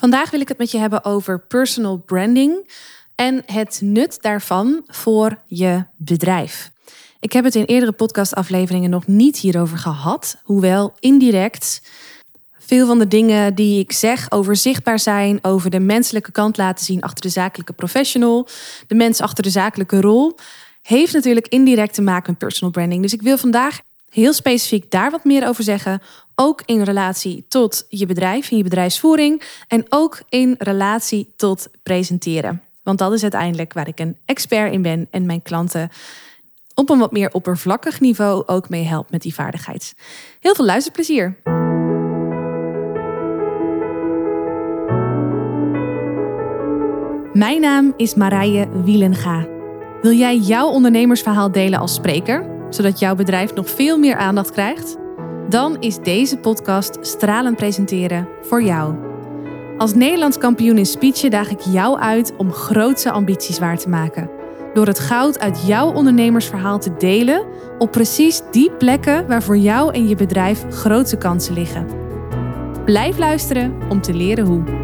Vandaag wil ik het met je hebben over personal branding en het nut daarvan voor je bedrijf. Ik heb het in eerdere podcastafleveringen nog niet hierover gehad, hoewel indirect veel van de dingen die ik zeg over zichtbaar zijn, over de menselijke kant laten zien achter de zakelijke professional, de mens achter de zakelijke rol, heeft natuurlijk indirect te maken met personal branding. Dus ik wil vandaag heel specifiek daar wat meer over zeggen. Ook in relatie tot je bedrijf en je bedrijfsvoering. En ook in relatie tot presenteren. Want dat is uiteindelijk waar ik een expert in ben en mijn klanten op een wat meer oppervlakkig niveau ook mee help met die vaardigheid. Heel veel luisterplezier. Mijn naam is Marije Wielenga. Wil jij jouw ondernemersverhaal delen als spreker? zodat jouw bedrijf nog veel meer aandacht krijgt? Dan is deze podcast Stralen Presenteren voor jou. Als Nederlands kampioen in speechen daag ik jou uit om grootse ambities waar te maken. Door het goud uit jouw ondernemersverhaal te delen op precies die plekken waar voor jou en je bedrijf grote kansen liggen. Blijf luisteren om te leren hoe.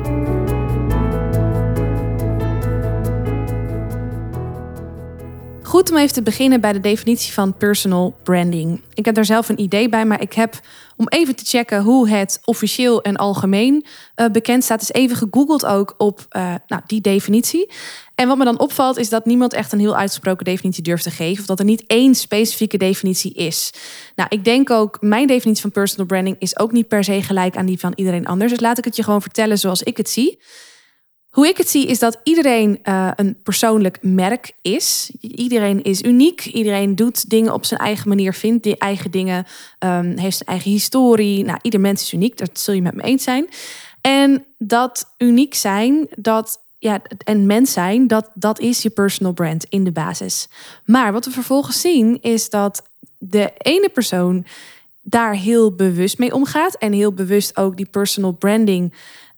Goed om even te beginnen bij de definitie van personal branding. Ik heb daar zelf een idee bij, maar ik heb om even te checken hoe het officieel en algemeen uh, bekend staat, is even gegoogeld ook op uh, nou, die definitie. En wat me dan opvalt is dat niemand echt een heel uitgesproken definitie durft te geven. Of dat er niet één specifieke definitie is. Nou, ik denk ook, mijn definitie van personal branding is ook niet per se gelijk aan die van iedereen anders. Dus laat ik het je gewoon vertellen zoals ik het zie. Hoe ik het zie is dat iedereen uh, een persoonlijk merk is. Iedereen is uniek. Iedereen doet dingen op zijn eigen manier, vindt die eigen dingen, um, heeft zijn eigen historie. Nou, ieder mens is uniek, dat zul je met me eens zijn. En dat uniek zijn, dat ja, en mens zijn, dat, dat is je personal brand in de basis. Maar wat we vervolgens zien is dat de ene persoon daar heel bewust mee omgaat en heel bewust ook die personal branding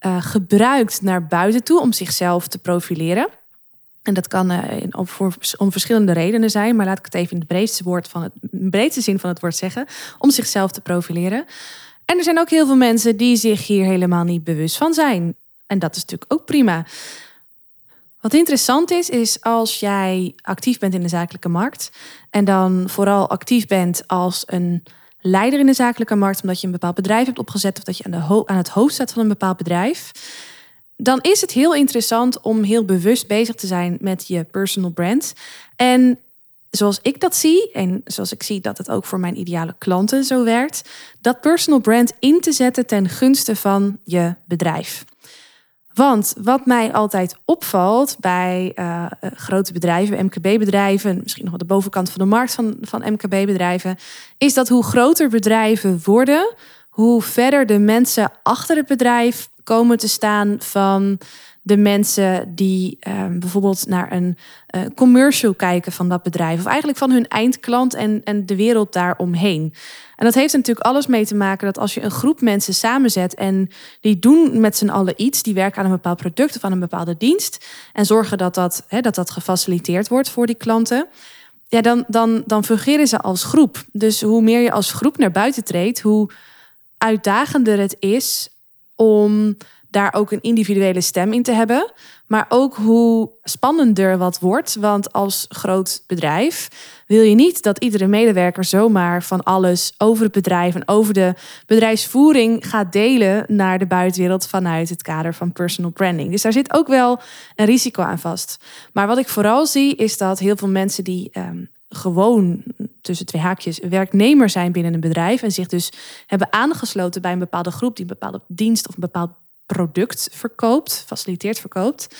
uh, gebruikt naar buiten toe om zichzelf te profileren. En dat kan uh, om, voor, verschillende redenen zijn, maar laat ik het even in de breedste, woord van het, breedste zin van het woord zeggen, om zichzelf te profileren. En er zijn ook heel veel mensen die zich hier helemaal niet bewust van zijn. En dat is natuurlijk ook prima. Wat interessant is, is als jij actief bent in de zakelijke markt en dan vooral actief bent als een leider in de zakelijke markt, omdat je een bepaald bedrijf hebt opgezet of dat je aan, de aan het hoofd staat van een bepaald bedrijf, dan is het heel interessant om heel bewust bezig te zijn met je personal brand. En zoals ik dat zie, en zoals ik zie dat het ook voor mijn ideale klanten zo werkt, dat personal brand in te zetten ten gunste van je bedrijf. Want wat mij altijd opvalt bij uh, grote bedrijven, MKB-bedrijven, misschien nog wat de bovenkant van de markt van, van MKB-bedrijven, is dat hoe groter bedrijven worden, hoe verder de mensen achter het bedrijf komen te staan van de mensen die ehm, bijvoorbeeld naar een uh, commercial kijken van dat bedrijf. Of eigenlijk van hun eindklant en, en de wereld daaromheen. En dat heeft natuurlijk alles mee te maken dat als je een groep mensen samenzet en die doen met z'n allen iets, die werken aan een bepaald product of aan een bepaalde dienst en zorgen dat dat, hè, dat, dat gefaciliteerd wordt voor die klanten. Ja, dan, dan, dan fungeren ze als groep. Dus hoe meer je als groep naar buiten treedt, hoe uitdagender het is om daar ook een individuele stem in te hebben. Maar ook hoe spannender wat wordt. Want als groot bedrijf wil je niet dat iedere medewerker zomaar van alles over het bedrijf en over de bedrijfsvoering gaat delen naar de buitenwereld vanuit het kader van personal branding. Dus daar zit ook wel een risico aan vast. Maar wat ik vooral zie is dat heel veel mensen die ehm, gewoon tussen twee haakjes werknemer zijn binnen een bedrijf en zich dus hebben aangesloten bij een bepaalde groep die een bepaalde dienst of een bepaald product verkoopt, faciliteert verkoopt,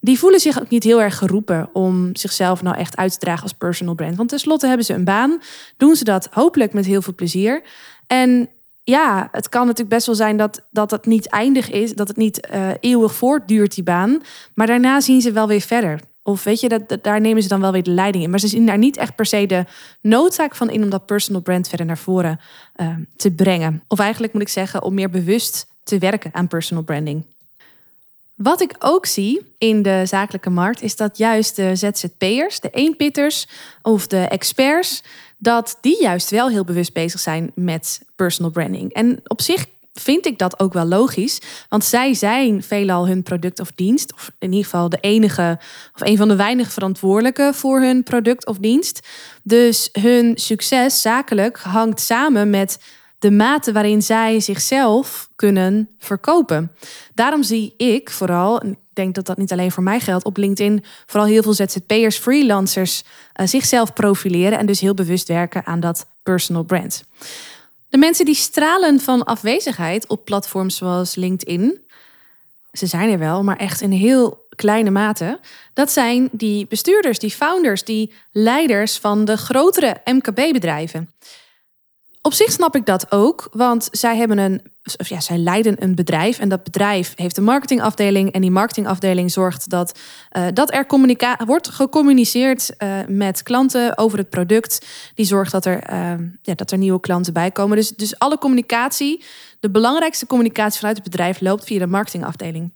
die voelen zich ook niet heel erg geroepen om zichzelf nou echt uit te dragen als personal brand. Want tenslotte hebben ze een baan, doen ze dat hopelijk met heel veel plezier. En ja, het kan natuurlijk best wel zijn dat, dat het niet eindig is, dat het niet uh, eeuwig voortduurt, die baan. Maar daarna zien ze wel weer verder. Of weet je, dat, daar nemen ze dan wel weer de leiding in. Maar ze zien daar niet echt per se de noodzaak van in om dat personal brand verder naar voren uh, te brengen. Of eigenlijk moet ik zeggen, om meer bewust te werken aan personal branding. Wat ik ook zie in de zakelijke markt is dat juist de ZZP'ers, de eenpitters of de experts, dat die juist wel heel bewust bezig zijn met personal branding. En op zich vind ik dat ook wel logisch. Want zij zijn veelal hun product of dienst, of in ieder geval de enige of een van de weinige verantwoordelijke voor hun product of dienst. Dus hun succes zakelijk hangt samen met de mate waarin zij zichzelf kunnen verkopen. Daarom zie ik vooral, en ik denk dat dat niet alleen voor mij geldt, op LinkedIn vooral heel veel ZZP'ers, freelancers uh, zichzelf profileren en dus heel bewust werken aan dat personal brand. De mensen die stralen van afwezigheid op platforms zoals LinkedIn, ze zijn er wel, maar echt in heel kleine mate. Dat zijn die bestuurders, die founders, die leiders van de grotere MKB-bedrijven. Op zich snap ik dat ook, want zij hebben een, of ja, zij leiden een bedrijf en dat bedrijf heeft een marketingafdeling en die marketingafdeling zorgt dat, uh, dat er wordt gecommuniceerd uh, met klanten over het product. Die zorgt dat er, uh, ja, dat er nieuwe klanten bij komen. Dus, dus alle communicatie, de belangrijkste communicatie vanuit het bedrijf loopt via de marketingafdeling.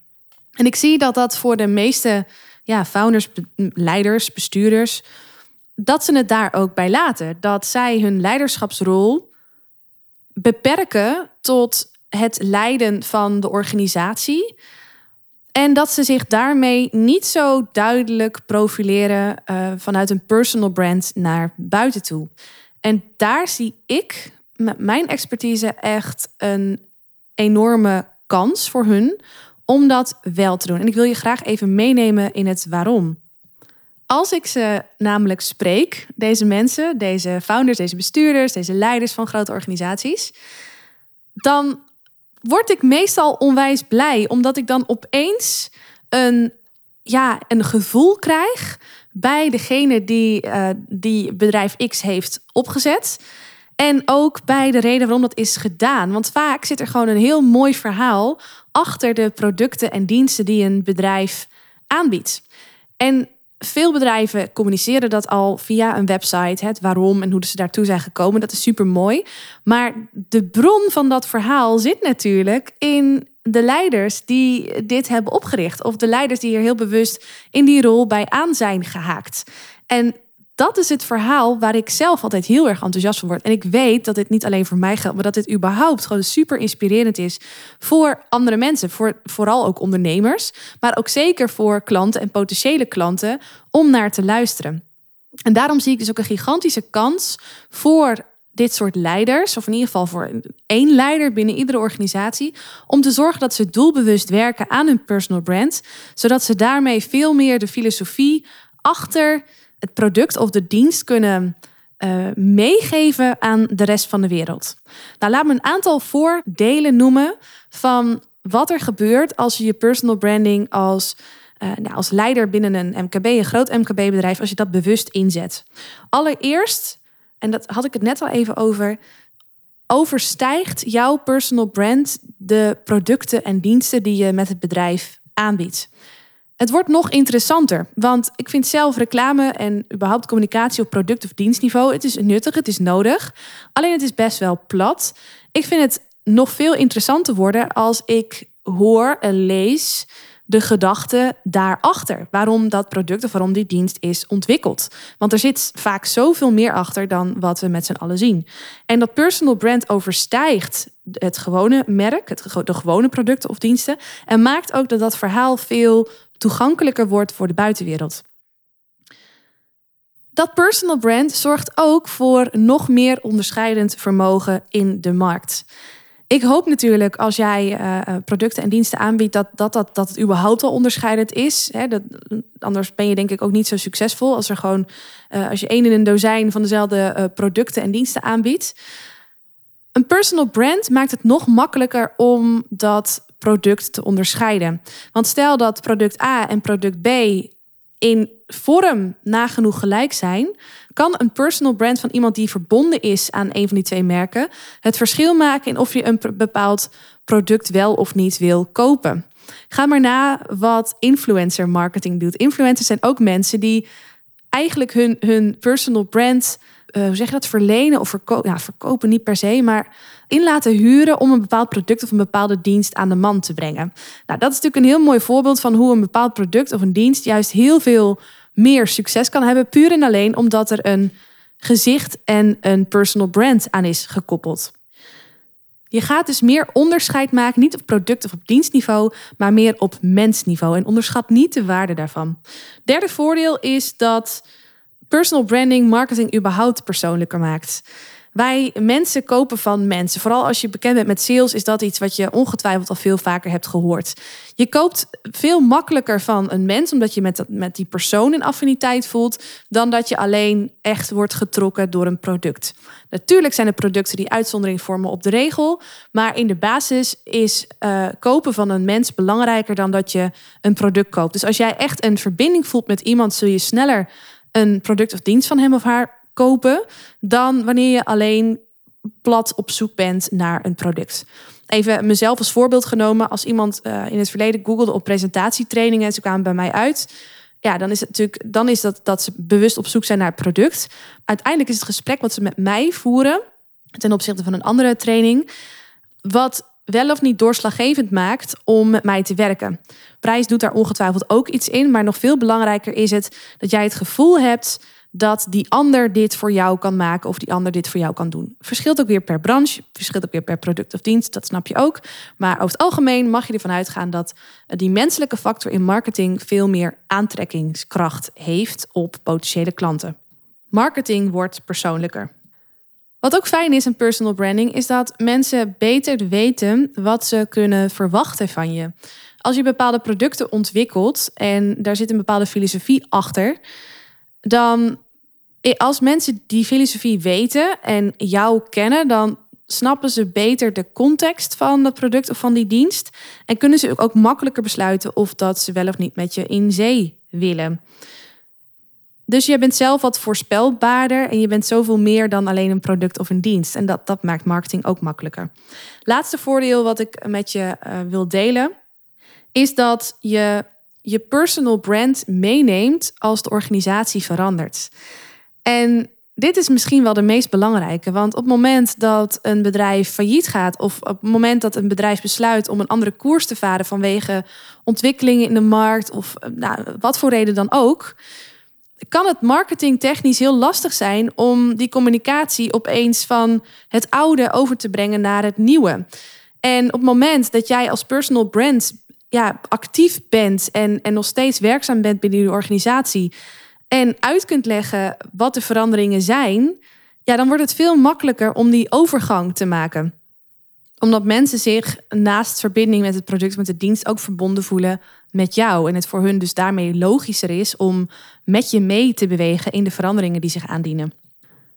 En ik zie dat dat voor de meeste ja, founders, leiders, bestuurders, dat ze het daar ook bij laten. Dat zij hun leiderschapsrol beperken tot het leiden van de organisatie. En dat ze zich daarmee niet zo duidelijk profileren uh, vanuit een personal brand naar buiten toe. En daar zie ik met mijn expertise echt een enorme kans voor hun om dat wel te doen. En ik wil je graag even meenemen in het waarom. Als ik ze namelijk spreek, deze mensen, deze founders, deze bestuurders, deze leiders van grote organisaties, dan word ik meestal onwijs blij, omdat ik dan opeens een, ja, een gevoel krijg bij degene die, uh, die bedrijf X heeft opgezet. En ook bij de reden waarom dat is gedaan. Want vaak zit er gewoon een heel mooi verhaal achter de producten en diensten die een bedrijf aanbiedt. En veel bedrijven communiceren dat al via een website, het waarom en hoe ze daartoe zijn gekomen. Dat is super mooi. Maar de bron van dat verhaal zit natuurlijk in de leiders die dit hebben opgericht. Of de leiders die hier heel bewust in die rol bij aan zijn gehaakt. En dat is het verhaal waar ik zelf altijd heel erg enthousiast van word. En ik weet dat dit niet alleen voor mij geldt, maar dat dit überhaupt gewoon super inspirerend is voor andere mensen. Voor, vooral ook ondernemers, maar ook zeker voor klanten en potentiële klanten om naar te luisteren. En daarom zie ik dus ook een gigantische kans voor dit soort leiders, of in ieder geval voor één leider binnen iedere organisatie, om te zorgen dat ze doelbewust werken aan hun personal brand, zodat ze daarmee veel meer de filosofie achter product of de dienst kunnen uh, meegeven aan de rest van de wereld. Nou, laat me een aantal voordelen noemen van wat er gebeurt als je je personal branding als, uh, nou, als leider binnen een MKB, een groot MKB-bedrijf, als je dat bewust inzet. Allereerst, en dat had ik het net al even over, overstijgt jouw personal brand de producten en diensten die je met het bedrijf aanbiedt. Het wordt nog interessanter, want ik vind zelf reclame en überhaupt communicatie op product- of dienstniveau, het is nuttig, het is nodig. Alleen het is best wel plat. Ik vind het nog veel interessanter worden als ik hoor en lees de gedachte daarachter. Waarom dat product of waarom die dienst is ontwikkeld. Want er zit vaak zoveel meer achter dan wat we met z'n allen zien. En dat personal brand overstijgt het gewone merk, het, de gewone producten of diensten. En maakt ook dat dat verhaal veel toegankelijker wordt voor de buitenwereld. Dat personal brand zorgt ook voor nog meer onderscheidend vermogen in de markt. Ik hoop natuurlijk als jij uh, producten en diensten aanbiedt, dat, dat, dat, dat het überhaupt al onderscheidend is. Hè? Dat, anders ben je denk ik ook niet zo succesvol als er gewoon, uh, als je één in een dozijn van dezelfde producten en diensten aanbiedt. Een personal brand maakt het nog makkelijker om dat product te onderscheiden. Want stel dat product A en product B in vorm nagenoeg gelijk zijn, kan een personal brand van iemand die verbonden is aan een van die twee merken het verschil maken in of je een bepaald product wel of niet wil kopen. Ga maar na wat influencer marketing doet. Influencers zijn ook mensen die eigenlijk hun, hun personal brand uh, hoe zeg je dat, verlenen of verkopen, ja, verkopen niet per se, maar in laten huren om een bepaald product of een bepaalde dienst aan de man te brengen. Nou, dat is natuurlijk een heel mooi voorbeeld van hoe een bepaald product of een dienst juist heel veel meer succes kan hebben, puur en alleen omdat er een gezicht en een personal brand aan is gekoppeld. Je gaat dus meer onderscheid maken, niet op product of op dienstniveau, maar meer op mensniveau. En onderschat niet de waarde daarvan. Derde voordeel is dat personal branding marketing überhaupt persoonlijker maakt. Wij mensen kopen van mensen. Vooral als je bekend bent met sales, is dat iets wat je ongetwijfeld al veel vaker hebt gehoord. Je koopt veel makkelijker van een mens, omdat je met, met die persoon een affiniteit voelt, dan dat je alleen echt wordt getrokken door een product. Natuurlijk zijn er producten die uitzondering vormen op de regel, maar in de basis is uh, kopen van een mens belangrijker dan dat je een product koopt. Dus als jij echt een verbinding voelt met iemand, zul je sneller een product of dienst van hem of haar kopen dan wanneer je alleen plat op zoek bent naar een product. Even mezelf als voorbeeld genomen. Als iemand uh, in het verleden googelde op presentatietrainingen en ze kwamen bij mij uit. Ja, dan is het natuurlijk dan is dat dat ze bewust op zoek zijn naar het product. Uiteindelijk is het gesprek wat ze met mij voeren ten opzichte van een andere training, wat wel of niet doorslaggevend maakt om met mij te werken. Prijs doet daar ongetwijfeld ook iets in, maar nog veel belangrijker is het dat jij het gevoel hebt dat die ander dit voor jou kan maken of die ander dit voor jou kan doen. Verschilt ook weer per branche, verschilt ook weer per product of dienst, dat snap je ook. Maar over het algemeen mag je ervan uitgaan dat die menselijke factor in marketing veel meer aantrekkingskracht heeft op potentiële klanten. Marketing wordt persoonlijker. Wat ook fijn is in personal branding is dat mensen beter weten wat ze kunnen verwachten van je. Als je bepaalde producten ontwikkelt en daar zit een bepaalde filosofie achter, dan als mensen die filosofie weten en jou kennen, dan snappen ze beter de context van dat product of van die dienst. En kunnen ze ook makkelijker besluiten of dat ze wel of niet met je in zee willen. Dus je bent zelf wat voorspelbaarder en je bent zoveel meer dan alleen een product of een dienst. En dat, dat maakt marketing ook makkelijker. Laatste voordeel wat ik met je uh, wil delen, is dat je je personal brand meeneemt als de organisatie verandert. En dit is misschien wel de meest belangrijke. Want op het moment dat een bedrijf failliet gaat, of op het moment dat een bedrijf besluit om een andere koers te varen vanwege ontwikkelingen in de markt, of nou, wat voor reden dan ook, kan het marketingtechnisch heel lastig zijn om die communicatie opeens van het oude over te brengen naar het nieuwe. En op het moment dat jij als personal brand ja, actief bent en, en nog steeds werkzaam bent binnen de organisatie en uit kunt leggen wat de veranderingen zijn, ja, dan wordt het veel makkelijker om die overgang te maken. Omdat mensen zich naast verbinding met het product, met de dienst ook verbonden voelen met jou. En het voor hun dus daarmee logischer is om met je mee te bewegen in de veranderingen die zich aandienen.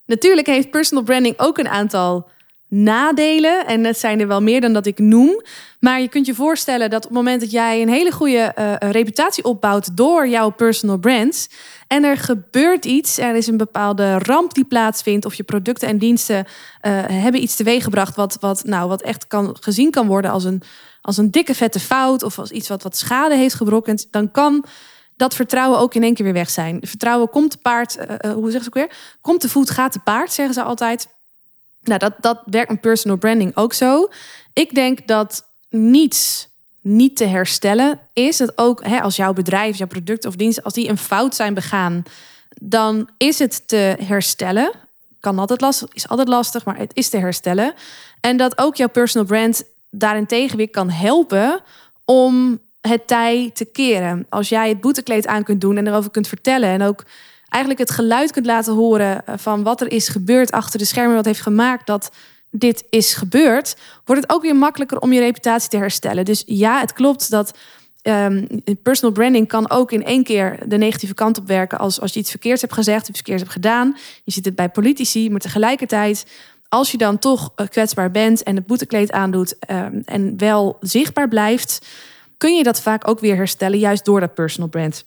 Natuurlijk heeft personal branding ook een aantal nadelen. En dat zijn er wel meer dan dat ik noem. Maar je kunt je voorstellen dat op het moment dat jij een hele goede uh, reputatie opbouwt door jouw personal brands. En er gebeurt iets, er is een bepaalde ramp die plaatsvindt, of je producten en diensten uh, hebben iets teweeggebracht wat, wat, nou, wat echt kan, gezien kan worden als een, als een dikke vette fout of als iets wat, wat schade heeft gebroken, dan kan dat vertrouwen ook in één keer weer weg zijn. Vertrouwen komt te paard, hoe zeg ik ook weer? Komt te voet, gaat te paard, zeggen ze altijd. Nou, dat, dat werkt met personal branding ook zo. Ik denk dat niets niet te herstellen is. Dat ook hè, als jouw bedrijf, jouw product of dienst, als die een fout zijn begaan, dan is het te herstellen. Kan altijd lastig, is altijd lastig, maar het is te herstellen. En dat ook jouw personal brand daarentegen weer kan helpen om het tij te keren. Als jij het boetekleed aan kunt doen en erover kunt vertellen en ook eigenlijk het geluid kunt laten horen eh, van wat er is gebeurd achter de schermen, wat heeft gemaakt dat dit is gebeurd, wordt het ook weer makkelijker om je reputatie te herstellen. Dus ja, het klopt dat um, personal branding kan ook in één keer de negatieve kant op werken als, als je iets verkeerds hebt gezegd, iets verkeerds hebt gedaan. Je ziet het bij politici, maar tegelijkertijd, als je dan toch eh, kwetsbaar bent en het boetekleed aandoet um, en wel zichtbaar blijft, kun je dat vaak ook weer herstellen, juist door dat personal brand.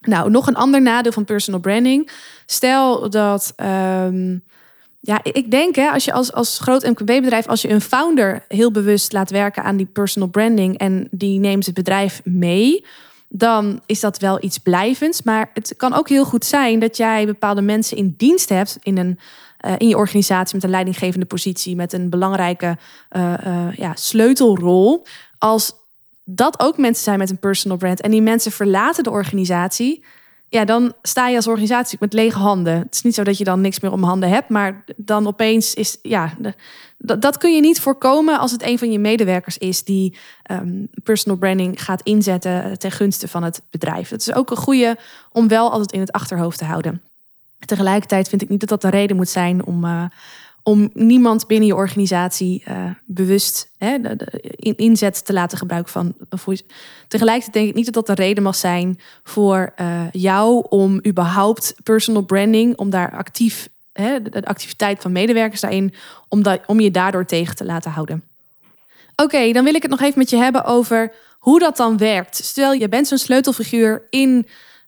Nou, nog een ander nadeel van personal branding. Stel dat. Um, ja, ik denk hè, als je als, als groot MKB-bedrijf, als je een founder heel bewust laat werken aan die personal branding en die neemt het bedrijf mee, dan is dat wel iets blijvends. Maar het kan ook heel goed zijn dat jij bepaalde mensen in dienst hebt in, een, uh, in je organisatie met een leidinggevende positie, met een belangrijke uh, uh, ja, sleutelrol. Als dat ook mensen zijn met een personal brand en die mensen verlaten de organisatie, ja, dan sta je als organisatie met lege handen. Het is niet zo dat je dan niks meer om handen hebt, maar dan opeens is, ja, dat, kun je niet voorkomen als het een van je medewerkers is die um, personal branding gaat inzetten ten gunste van het bedrijf. Dat is ook een goede om wel altijd in het achterhoofd te houden. Tegelijkertijd vind ik niet dat dat de reden moet zijn om, uh, om niemand binnen je organisatie uh, bewust hè, inzet te laten gebruiken van. Tegelijkertijd denk ik niet dat dat de reden mag zijn voor uh, jou om überhaupt personal branding, om daar actief, hè, de, activiteit van medewerkers daarin, om, om je daardoor tegen te laten houden. Oké, dan wil ik het nog even met je hebben over hoe dat dan werkt. Stel, je bent zo'n sleutelfiguur in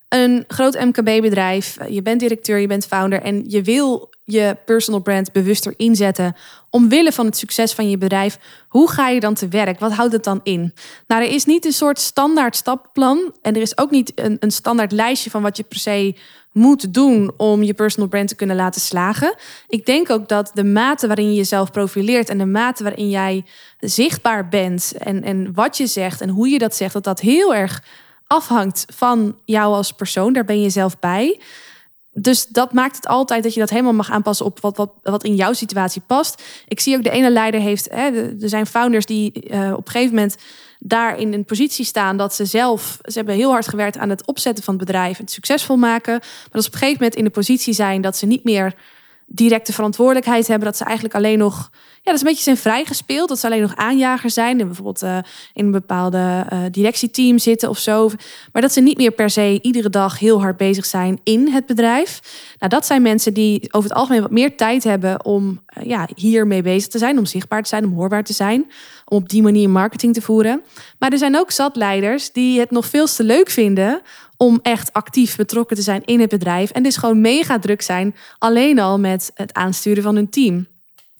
een groot MKB-bedrijf. Je bent directeur, je bent founder en je wil je personal brand bewuster inzetten omwille van het succes van je bedrijf. Hoe ga je dan te werk? Wat houdt het dan in? Nou, er is niet een soort standaard stappenplan en er is ook niet een, een standaard lijstje van wat je per se moet doen om je personal brand te kunnen laten slagen. Ik denk ook dat de mate waarin je jezelf profileert en de mate waarin jij zichtbaar bent en, en wat je zegt en hoe je dat zegt, dat dat heel erg afhangt van jou als persoon. Daar ben je zelf bij. Dus dat maakt het altijd dat je dat helemaal mag aanpassen op wat, wat, wat in jouw situatie past. Ik zie ook de ene leider heeft. Hè, er zijn founders die uh, op een gegeven moment daar in een positie staan dat ze zelf. Ze hebben heel hard gewerkt aan het opzetten van het bedrijf, het succesvol maken. Maar dat ze op een gegeven moment in de positie zijn dat ze niet meer directe verantwoordelijkheid hebben. Dat ze eigenlijk alleen nog. Ja, dat is een beetje zijn vrijgespeeld. Dat ze alleen nog aanjager zijn. En bijvoorbeeld uh, in een bepaalde uh, directieteam zitten of zo. Maar dat ze niet meer per se iedere dag heel hard bezig zijn in het bedrijf. Nou, dat zijn mensen die over het algemeen wat meer tijd hebben om uh, ja, hiermee bezig te zijn. Om zichtbaar te zijn, om hoorbaar te zijn. Om op die manier marketing te voeren. Maar er zijn ook zatleiders die het nog veel te leuk vinden om echt actief betrokken te zijn in het bedrijf. En dus gewoon mega druk zijn, alleen al met het aansturen van hun team.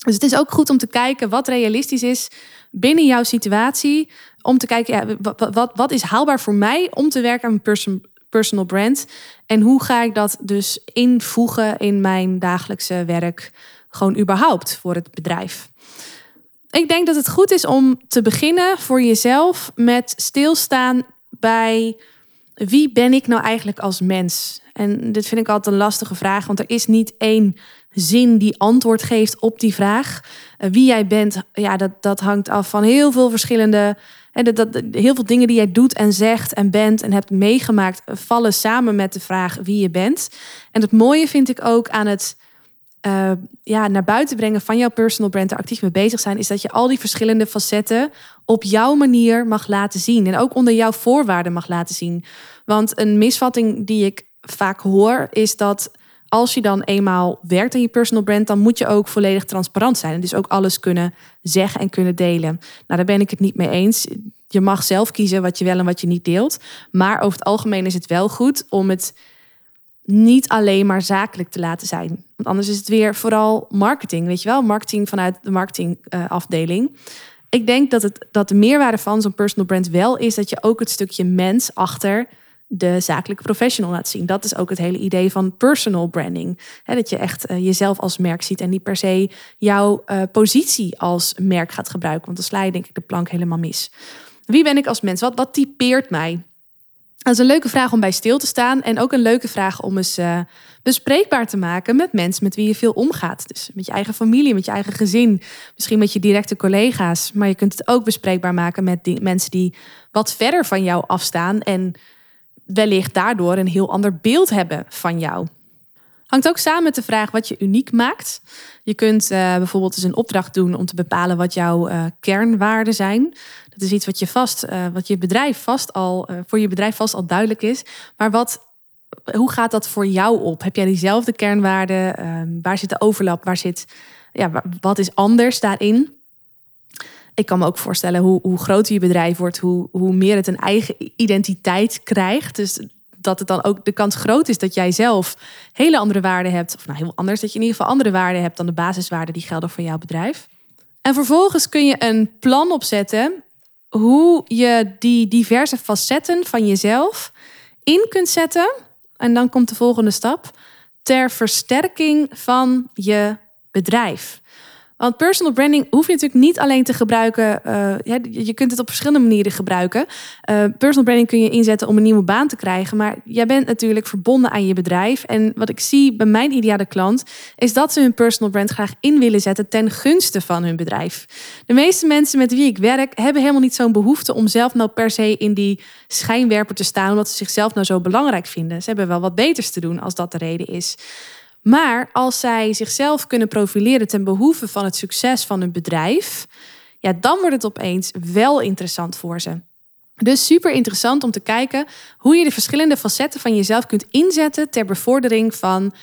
Dus het is ook goed om te kijken wat realistisch is binnen jouw situatie. Om te kijken, ja, wat, wat, is haalbaar voor mij om te werken aan mijn person, personal brand? En hoe ga ik dat dus invoegen in mijn dagelijkse werk? Gewoon überhaupt voor het bedrijf. Ik denk dat het goed is om te beginnen voor jezelf met stilstaan bij wie ben ik nou eigenlijk als mens? En dit vind ik altijd een lastige vraag, want er is niet één zin die antwoord geeft op die vraag. Eh, wie jij bent, ja, dat, dat hangt af van heel veel verschillende. En dat, dat, heel veel dingen die jij doet en zegt en bent en hebt meegemaakt, vallen samen met de vraag wie je bent. En het mooie vind ik ook aan het uh, ja, naar buiten brengen van jouw personal brand, er actief mee bezig zijn, is dat je al die verschillende facetten op jouw manier mag laten zien. En ook onder jouw voorwaarden mag laten zien. Want een misvatting die ik vaak hoor, is dat als je dan eenmaal werkt aan je personal brand, dan moet je ook volledig transparant zijn. En dus ook alles kunnen zeggen en kunnen delen. Nou, daar ben ik het niet mee eens. Je mag zelf kiezen wat je wel en wat je niet deelt. Maar over het algemeen is het wel goed om het niet alleen maar zakelijk te laten zijn. Want anders is het weer vooral marketing, weet je wel? Marketing vanuit de marketingafdeling. ik denk dat, het, dat de meerwaarde van zo'n personal brand wel is dat je ook het stukje mens achter de zakelijke professional laat zien. Dat is ook het hele idee van personal branding. dat je echt uh, jezelf als merk ziet en niet per se jouw uh, positie als merk gaat gebruiken. Want dan sla je denk ik de plank helemaal mis. Wie ben ik als mens? Wat, wat typeert mij? Dat is een leuke vraag om bij stil te staan. En ook een leuke vraag om eens uh, bespreekbaar te maken met mensen met wie je veel omgaat. Dus met je eigen familie, met je eigen gezin, misschien met je directe collega's. Maar je kunt het ook bespreekbaar maken met mensen die wat verder van jou afstaan. En wellicht daardoor een heel ander beeld hebben van jou. Hangt ook samen met de vraag wat je uniek maakt. Je kunt uh, bijvoorbeeld eens een opdracht doen om te bepalen wat jouw uh, kernwaarden zijn. Dat is iets wat je vast, uh, wat je bedrijf vast al, voor je bedrijf vast al duidelijk is. Maar wat, hoe gaat dat voor jou op? Heb jij diezelfde kernwaarden? Ehm, waar zit de overlap? Waar zit, ja, wat is anders daarin? Ik kan me ook voorstellen hoe, hoe groter je bedrijf wordt, hoe, hoe meer het een eigen identiteit krijgt. Dus dat het dan ook de kans groot is dat jij zelf hele andere waarden hebt. Of nou heel anders, dat je in ieder geval andere waarden hebt dan de basiswaarden die gelden voor jouw bedrijf. En vervolgens kun je een plan opzetten hoe je die diverse facetten van jezelf in kunt zetten. En dan komt de volgende stap. Ter versterking van je bedrijf. Want personal branding hoef je natuurlijk niet alleen te gebruiken. Uh, je kunt het op verschillende manieren gebruiken. Uh, personal branding kun je inzetten om een nieuwe baan te krijgen. Maar jij bent natuurlijk verbonden aan je bedrijf. En wat ik zie bij mijn ideale klant, is dat ze hun personal brand graag in willen zetten ten gunste van hun bedrijf. De meeste mensen met wie ik werk hebben helemaal niet zo'n behoefte om zelf nou per se in die schijnwerper te staan, omdat ze zichzelf nou zo belangrijk vinden. Ze hebben wel wat beters te doen als dat de reden is. Maar als zij zichzelf kunnen profileren ten behoeve van het succes van hun bedrijf, ja, dan wordt het opeens wel interessant voor ze. Dus super interessant om te kijken hoe je de verschillende facetten van jezelf kunt inzetten ter bevordering van,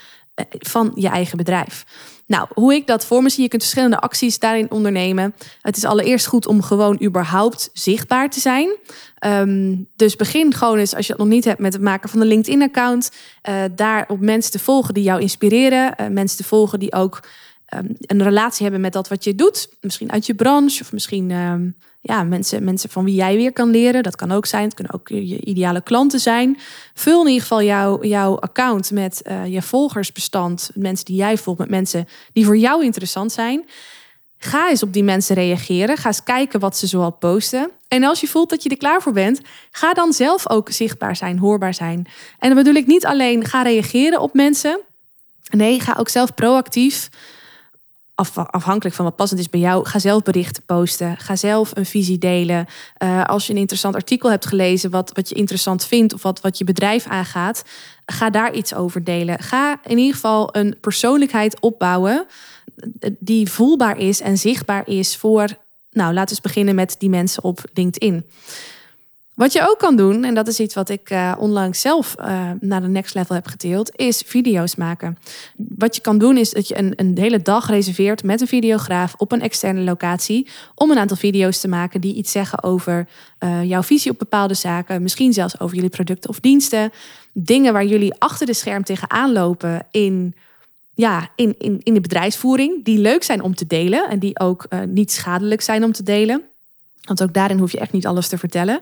van je eigen bedrijf. Nou, hoe ik dat voor me zie, je kunt verschillende acties daarin ondernemen. Het is allereerst goed om gewoon überhaupt zichtbaar te zijn. Ehm, dus begin gewoon eens, als je het nog niet hebt, met het maken van een LinkedIn-account. Uh, daar op mensen te volgen die jou inspireren. Uh, mensen te volgen die ook um, een relatie hebben met dat wat je doet. Misschien uit je branche of misschien um, ja, mensen, mensen van wie jij weer kan leren. Dat kan ook zijn. Het kunnen ook je ideale klanten zijn. Vul in ieder geval jouw, jouw account met uh, je volgersbestand. Mensen die jij volgt, met mensen die voor jou interessant zijn. Ga eens op die mensen reageren. Ga eens kijken wat ze zoal posten. En als je voelt dat je er klaar voor bent, ga dan zelf ook zichtbaar zijn, hoorbaar zijn. En dan bedoel ik niet alleen ga reageren op mensen. Nee, ga ook zelf proactief afhankelijk van wat passend is bij jou, ga zelf berichten posten. Ga zelf een visie delen. Uh, als je een interessant artikel hebt gelezen, wat, wat je interessant vindt of wat, wat je bedrijf aangaat, ga daar iets over delen. Ga in ieder geval een persoonlijkheid opbouwen die voelbaar is en zichtbaar is voor, nou laten we beginnen met die mensen op LinkedIn. Wat je ook kan doen, en dat is iets wat ik uh, onlangs zelf uh, naar de next level heb gedeeld, is video's maken. Wat je kan doen is dat je een, een hele dag reserveert met een videograaf op een externe locatie om een aantal video's te maken die iets zeggen over uh, jouw visie op bepaalde zaken, misschien zelfs over jullie producten of diensten, dingen waar jullie achter de scherm tegenaan lopen in ja, in, in, in de bedrijfsvoering, die leuk zijn om te delen en die ook niet schadelijk zijn om te delen. Want ook daarin hoef je echt niet alles te vertellen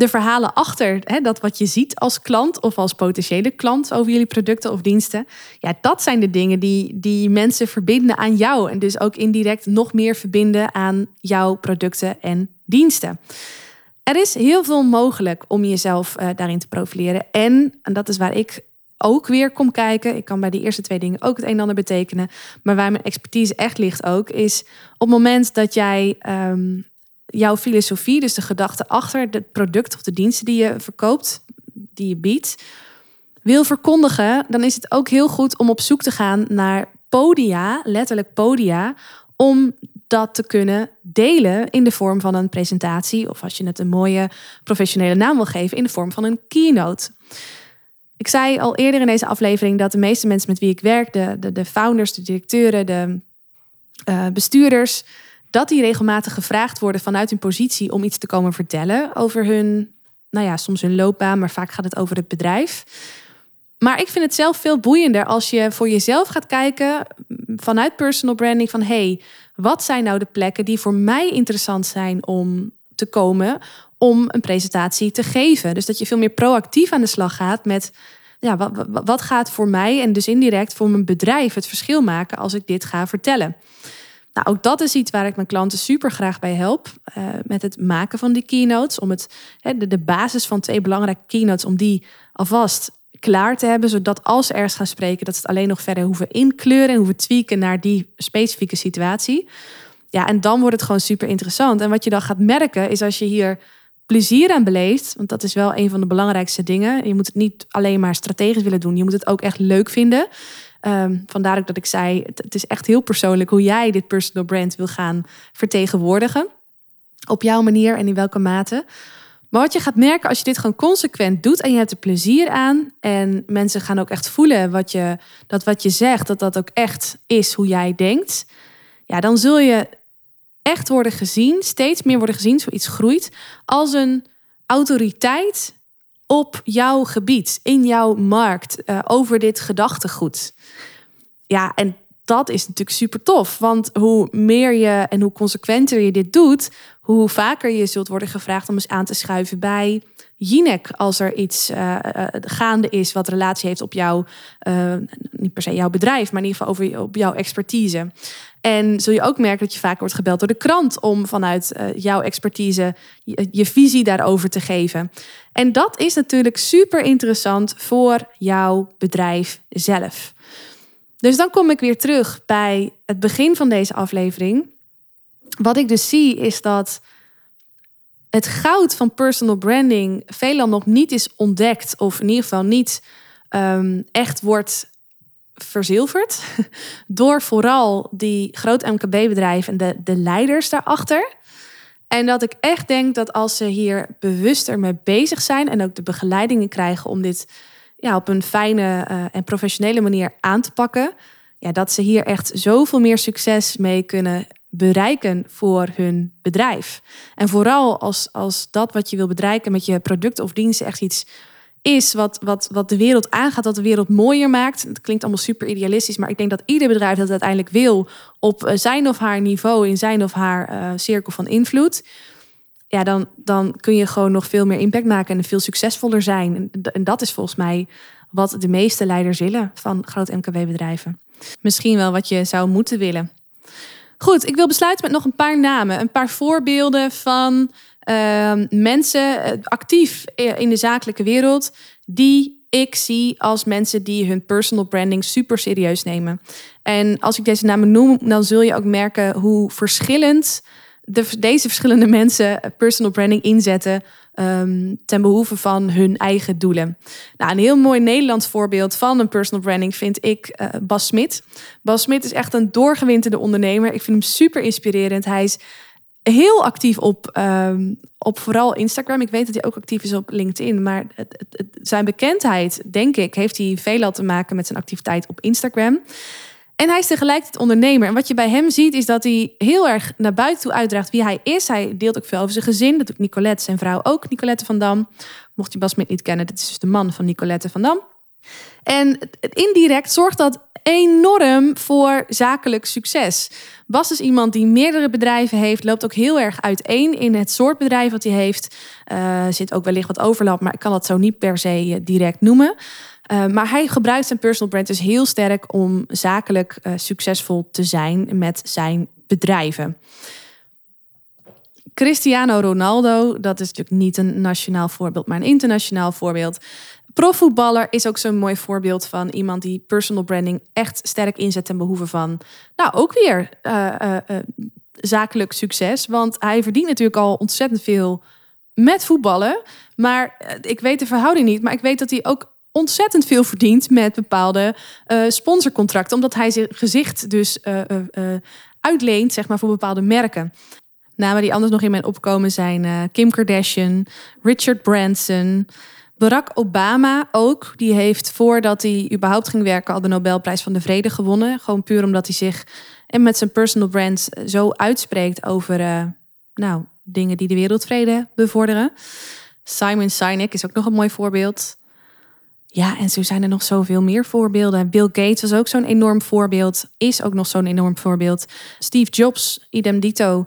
de verhalen achter hè, dat wat je ziet als klant of als potentiële klant over jullie producten of diensten. Ja, dat zijn de dingen die, die mensen verbinden aan jou. En dus ook indirect nog meer verbinden aan jouw producten en diensten. Er is heel veel mogelijk om jezelf uh, daarin te profileren. En, en dat is waar ik ook weer kom kijken. Ik kan bij die eerste twee dingen ook het een en ander betekenen. Maar waar mijn expertise echt ligt ook, is op het moment dat jij um, jouw filosofie, dus de gedachte achter het product of de diensten die je verkoopt, die je biedt, wil verkondigen, dan is het ook heel goed om op zoek te gaan naar podia, letterlijk podia, om dat te kunnen delen in de vorm van een presentatie of als je het een mooie professionele naam wil geven, in de vorm van een keynote. Ik zei al eerder in deze aflevering dat de meeste mensen met wie ik werk, de, de, de founders, de directeuren, de uh, bestuurders, dat die regelmatig gevraagd worden vanuit hun positie om iets te komen vertellen over hun, nou ja, soms hun loopbaan, maar vaak gaat het over het bedrijf. Maar ik vind het zelf veel boeiender als je voor jezelf gaat kijken vanuit personal branding van hey, wat zijn nou de plekken die voor mij interessant zijn om te komen om een presentatie te geven. Dus dat je veel meer proactief aan de slag gaat met ja, wat, wat gaat voor mij en dus indirect voor mijn bedrijf het verschil maken als ik dit ga vertellen. Nou, ook dat is iets waar ik mijn klanten super graag bij help. Uh, met het maken van die keynotes. Om het, de, de basis van twee belangrijke keynotes, om die alvast klaar te hebben. Zodat als ze ergens gaan spreken, dat ze het alleen nog verder hoeven inkleuren en hoeven tweaken naar die specifieke situatie. Ja, en dan wordt het gewoon super interessant. En wat je dan gaat merken, is als je hier plezier aan beleeft, want dat is wel een van de belangrijkste dingen. Je moet het niet alleen maar strategisch willen doen, je moet het ook echt leuk vinden. Um, vandaar ook dat ik zei, het, is echt heel persoonlijk hoe jij dit personal brand wil gaan vertegenwoordigen. Op jouw manier en in welke mate. Maar wat je gaat merken als je dit gewoon consequent doet en je hebt er plezier aan en mensen gaan ook echt voelen wat je, dat wat je zegt, dat dat ook echt is hoe jij denkt. Ja, dan zul je echt worden gezien, steeds meer worden gezien, zoiets groeit, als een autoriteit op jouw gebied, in jouw markt, uh, over dit gedachtegoed. Ja, en dat is natuurlijk super tof. Want hoe meer je en hoe consequenter je dit doet, hoe vaker je zult worden gevraagd om eens aan te schuiven bij Jinek als er iets uh, gaande is wat relatie heeft op jouw, uh, niet per se jouw bedrijf, maar in ieder geval over op jouw expertise. En zul je ook merken dat je vaak wordt gebeld door de krant om vanuit jouw expertise je, visie daarover te geven. En dat is natuurlijk super interessant voor jouw bedrijf zelf. Dus dan kom ik weer terug bij het begin van deze aflevering. Wat ik dus zie is dat het goud van personal branding veelal nog niet is ontdekt, of in ieder geval niet um, echt wordt verzilverd, door vooral die groot MKB-bedrijven en de, de leiders daarachter. En dat ik echt denk dat als ze hier bewuster mee bezig zijn en ook de begeleidingen krijgen om dit ja, op een fijne uh, en professionele manier aan te pakken, ja, dat ze hier echt zoveel meer succes mee kunnen bereiken voor hun bedrijf. En vooral als, als dat wat je wil bereiken met je product of dienst echt iets is wat, wat, wat de wereld aangaat, dat de wereld mooier maakt. Het klinkt allemaal super idealistisch, maar ik denk dat ieder bedrijf dat uiteindelijk wil op eh, zijn of haar niveau, in zijn of haar uh, cirkel van invloed. Ja, dan, dan kun je gewoon nog veel meer impact maken en veel succesvoller zijn. En, dat is volgens mij wat de meeste leiders willen van groot MKB-bedrijven. Misschien wel wat je zou moeten willen. Goed, ik wil besluiten met nog een paar namen. Een paar voorbeelden van uh, mensen eh, actief in de zakelijke wereld. die ik zie als mensen die hun personal branding super serieus nemen. En als ik deze namen noem, dan zul je ook merken hoe verschillend de, deze verschillende mensen personal branding inzetten um, ten behoeve van hun eigen doelen. Nou, een heel mooi Nederlands voorbeeld van een personal branding vind ik uh, Bas Smit. Bas Smit is echt een doorgewinterde ondernemer. Ik vind hem super inspirerend. Hij is heel actief op, um, op vooral Instagram. Ik weet dat hij ook actief is op LinkedIn. Maar het, het, zijn bekendheid, denk ik, heeft hij veelal te maken met zijn activiteit op Instagram. En hij is tegelijkertijd ondernemer. En wat je bij hem ziet, is dat hij heel erg naar buiten toe uitdraagt wie hij is. Hij deelt ook veel over zijn gezin. Dat doet Nicolette, zijn vrouw ook, Nicolette van Dam. Mocht je Bas Smit niet kennen, dit is dus de man van Nicolette van Dam. En indirect zorgt dat enorm voor zakelijk succes. Bas is iemand die meerdere bedrijven heeft, loopt ook heel erg uiteen in het soort bedrijf wat hij heeft. Uh, zit ook wellicht wat overlap, maar ik kan dat zo niet per se eh, direct noemen. Uh, maar hij gebruikt zijn personal brand dus heel sterk om zakelijk uh, succesvol te zijn met zijn bedrijven. Cristiano Ronaldo, dat is natuurlijk niet een nationaal voorbeeld, maar een internationaal voorbeeld. Profvoetballer is ook zo'n mooi voorbeeld van iemand die personal branding echt sterk inzet ten behoeve van, nou ook weer uh, zakelijk succes. Want hij verdient natuurlijk al ontzettend veel met voetballen. Maar ik weet de verhouding niet, maar ik weet dat hij ook ontzettend veel verdient met bepaalde uh, sponsorcontracten. Omdat hij zijn gezicht dus uh, uh, uitleent zeg maar, voor bepaalde merken. Namen die anders nog in mijn opkomen zijn Kim Kardashian, Richard Branson, Barack Obama ook. Die heeft voordat hij überhaupt ging werken al de Nobelprijs van de Vrede gewonnen. Gewoon puur omdat hij zich en met zijn personal brand zo uitspreekt over nou, dingen die de wereldvrede bevorderen. Simon Sinek is ook nog een mooi voorbeeld. Ja, en zo zijn er nog zoveel meer voorbeelden. Bill Gates was ook zo'n enorm voorbeeld, is ook nog zo'n enorm voorbeeld. Steve Jobs, idem dito.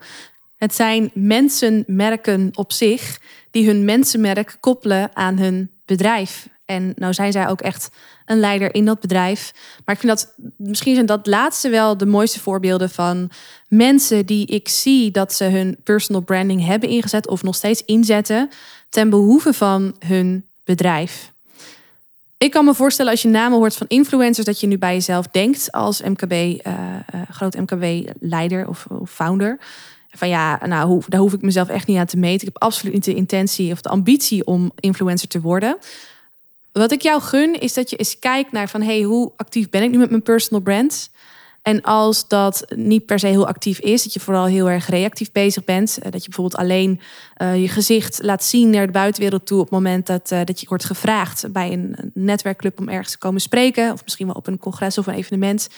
Het zijn mensenmerken op zich die hun mensenmerk koppelen aan hun bedrijf. En nou zijn zij ook echt een leider in dat bedrijf. Maar ik vind dat misschien zijn dat laatste wel de mooiste voorbeelden van mensen die ik zie dat ze hun personal branding hebben ingezet of nog steeds inzetten ten behoeve van hun bedrijf. Ik kan me voorstellen als je namen hoort van influencers, dat je nu bij jezelf denkt als MKB, uh, uh, groot MKB-leider of, of, founder. Van ja, nou, daar hoef ik mezelf echt niet aan te meten. Ik heb absoluut niet de intentie of de ambitie om influencer te worden. Wat ik jou gun, is dat je eens kijkt naar van hey, hoe actief ben ik nu met mijn personal brand? En als dat niet per se heel actief is, dat je vooral heel erg reactief bezig bent, eh, dat je bijvoorbeeld alleen uh, je gezicht laat zien naar de buitenwereld toe op het moment dat, uh, dat je wordt gevraagd bij een netwerkclub om ergens te komen spreken, of misschien wel op een congres of een evenement,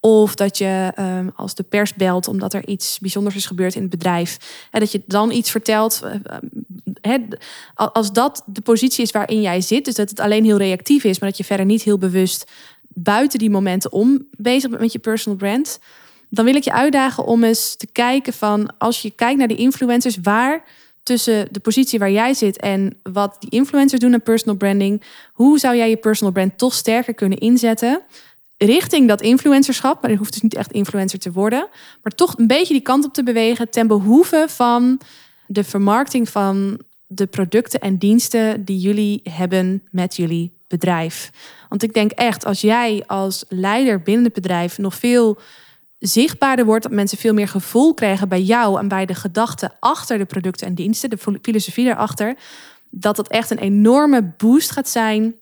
of dat je uh, als de pers belt omdat er iets bijzonders is gebeurd in het bedrijf, en dat je dan iets vertelt. als dat de positie is waarin jij zit, dus dat het alleen heel reactief is, maar dat je verder niet heel bewust buiten die momenten om bezig met je personal brand, dan wil ik je uitdagen om eens te kijken van als je kijkt naar die influencers, waar tussen de positie waar jij zit en wat die influencers doen aan personal branding, hoe zou jij je personal brand toch sterker kunnen inzetten? richting dat influencerschap. Maar je hoeft dus niet echt influencer te worden. Maar toch een beetje die kant op te bewegen ten behoeve van de vermarkting van de producten en diensten die jullie hebben met jullie bedrijf. Want ik denk echt, als jij als leider binnen het bedrijf nog veel zichtbaarder wordt, dat mensen veel meer gevoel krijgen bij jou en bij de gedachten achter de producten en diensten, de filosofie daarachter, dat dat echt een enorme boost gaat zijn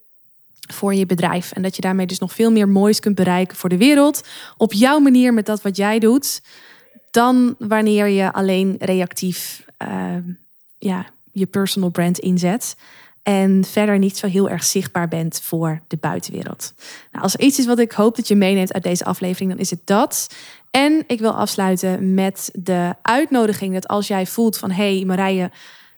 voor je bedrijf. En dat je daarmee dus nog veel meer moois kunt bereiken voor de wereld. Op jouw manier met dat wat jij doet. Dan wanneer je alleen reactief uh, ja, je personal brand inzet. En verder niet zo heel erg zichtbaar bent voor de buitenwereld. Nou, als er iets is wat ik hoop dat je meeneemt uit deze aflevering, dan is het dat. En ik wil afsluiten met de uitnodiging dat als jij voelt van hé hey Marije,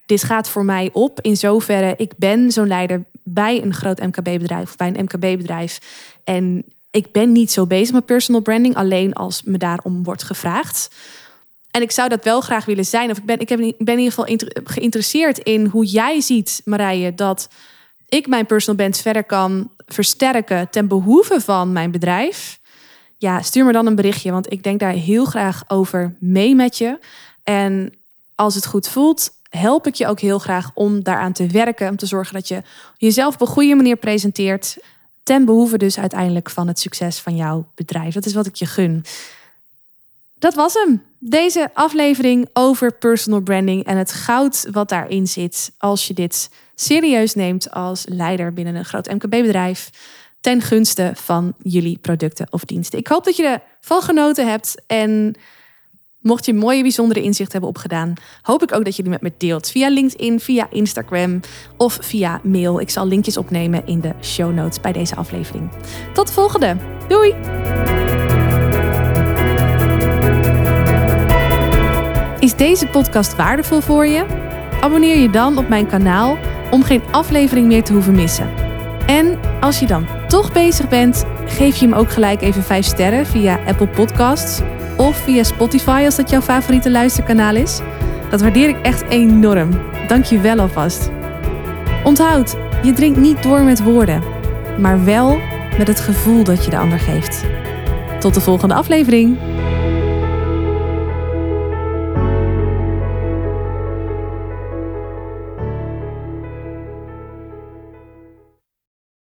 dit gaat voor mij op. In zoverre, ik ben zo'n leider bij een groot MKB-bedrijf of bij een MKB-bedrijf. En ik ben niet zo bezig met personal branding, alleen als me daarom wordt gevraagd. En ik zou dat wel graag willen zijn. Of ik ben, ik ben in ieder geval geïnteresseerd in hoe jij ziet, Marije, dat ik mijn personal brand verder kan versterken ten behoeve van mijn bedrijf. Ja, stuur me dan een berichtje, want ik denk daar heel graag over mee met je. En als het goed voelt, help ik je ook heel graag om daaraan te werken. Om te zorgen dat je jezelf op een goede manier presenteert. Ten behoeve dus uiteindelijk van het succes van jouw bedrijf. Dat is wat ik je gun. Dat was hem. Deze aflevering over personal branding en het goud wat daarin zit als je dit serieus neemt als leider binnen een groot MKB-bedrijf ten gunste van jullie producten of diensten. Ik hoop dat je ervan genoten hebt en Mocht je mooie, bijzondere inzichten hebben opgedaan, hoop ik ook dat je die met me deelt. Via LinkedIn, via Instagram of via mail. Ik zal linkjes opnemen in de show notes bij deze aflevering. Tot de volgende. Doei! Is deze podcast waardevol voor je? Abonneer je dan op mijn kanaal om geen aflevering meer te hoeven missen. En als je dan toch bezig bent, geef je hem ook gelijk even 5 sterren via Apple Podcasts of via Spotify als dat jouw favoriete luisterkanaal is. Dat waardeer ik echt enorm. Dank je wel alvast. Onthoud, je drinkt niet door met woorden, maar wel met het gevoel dat je de ander geeft. Tot de volgende aflevering.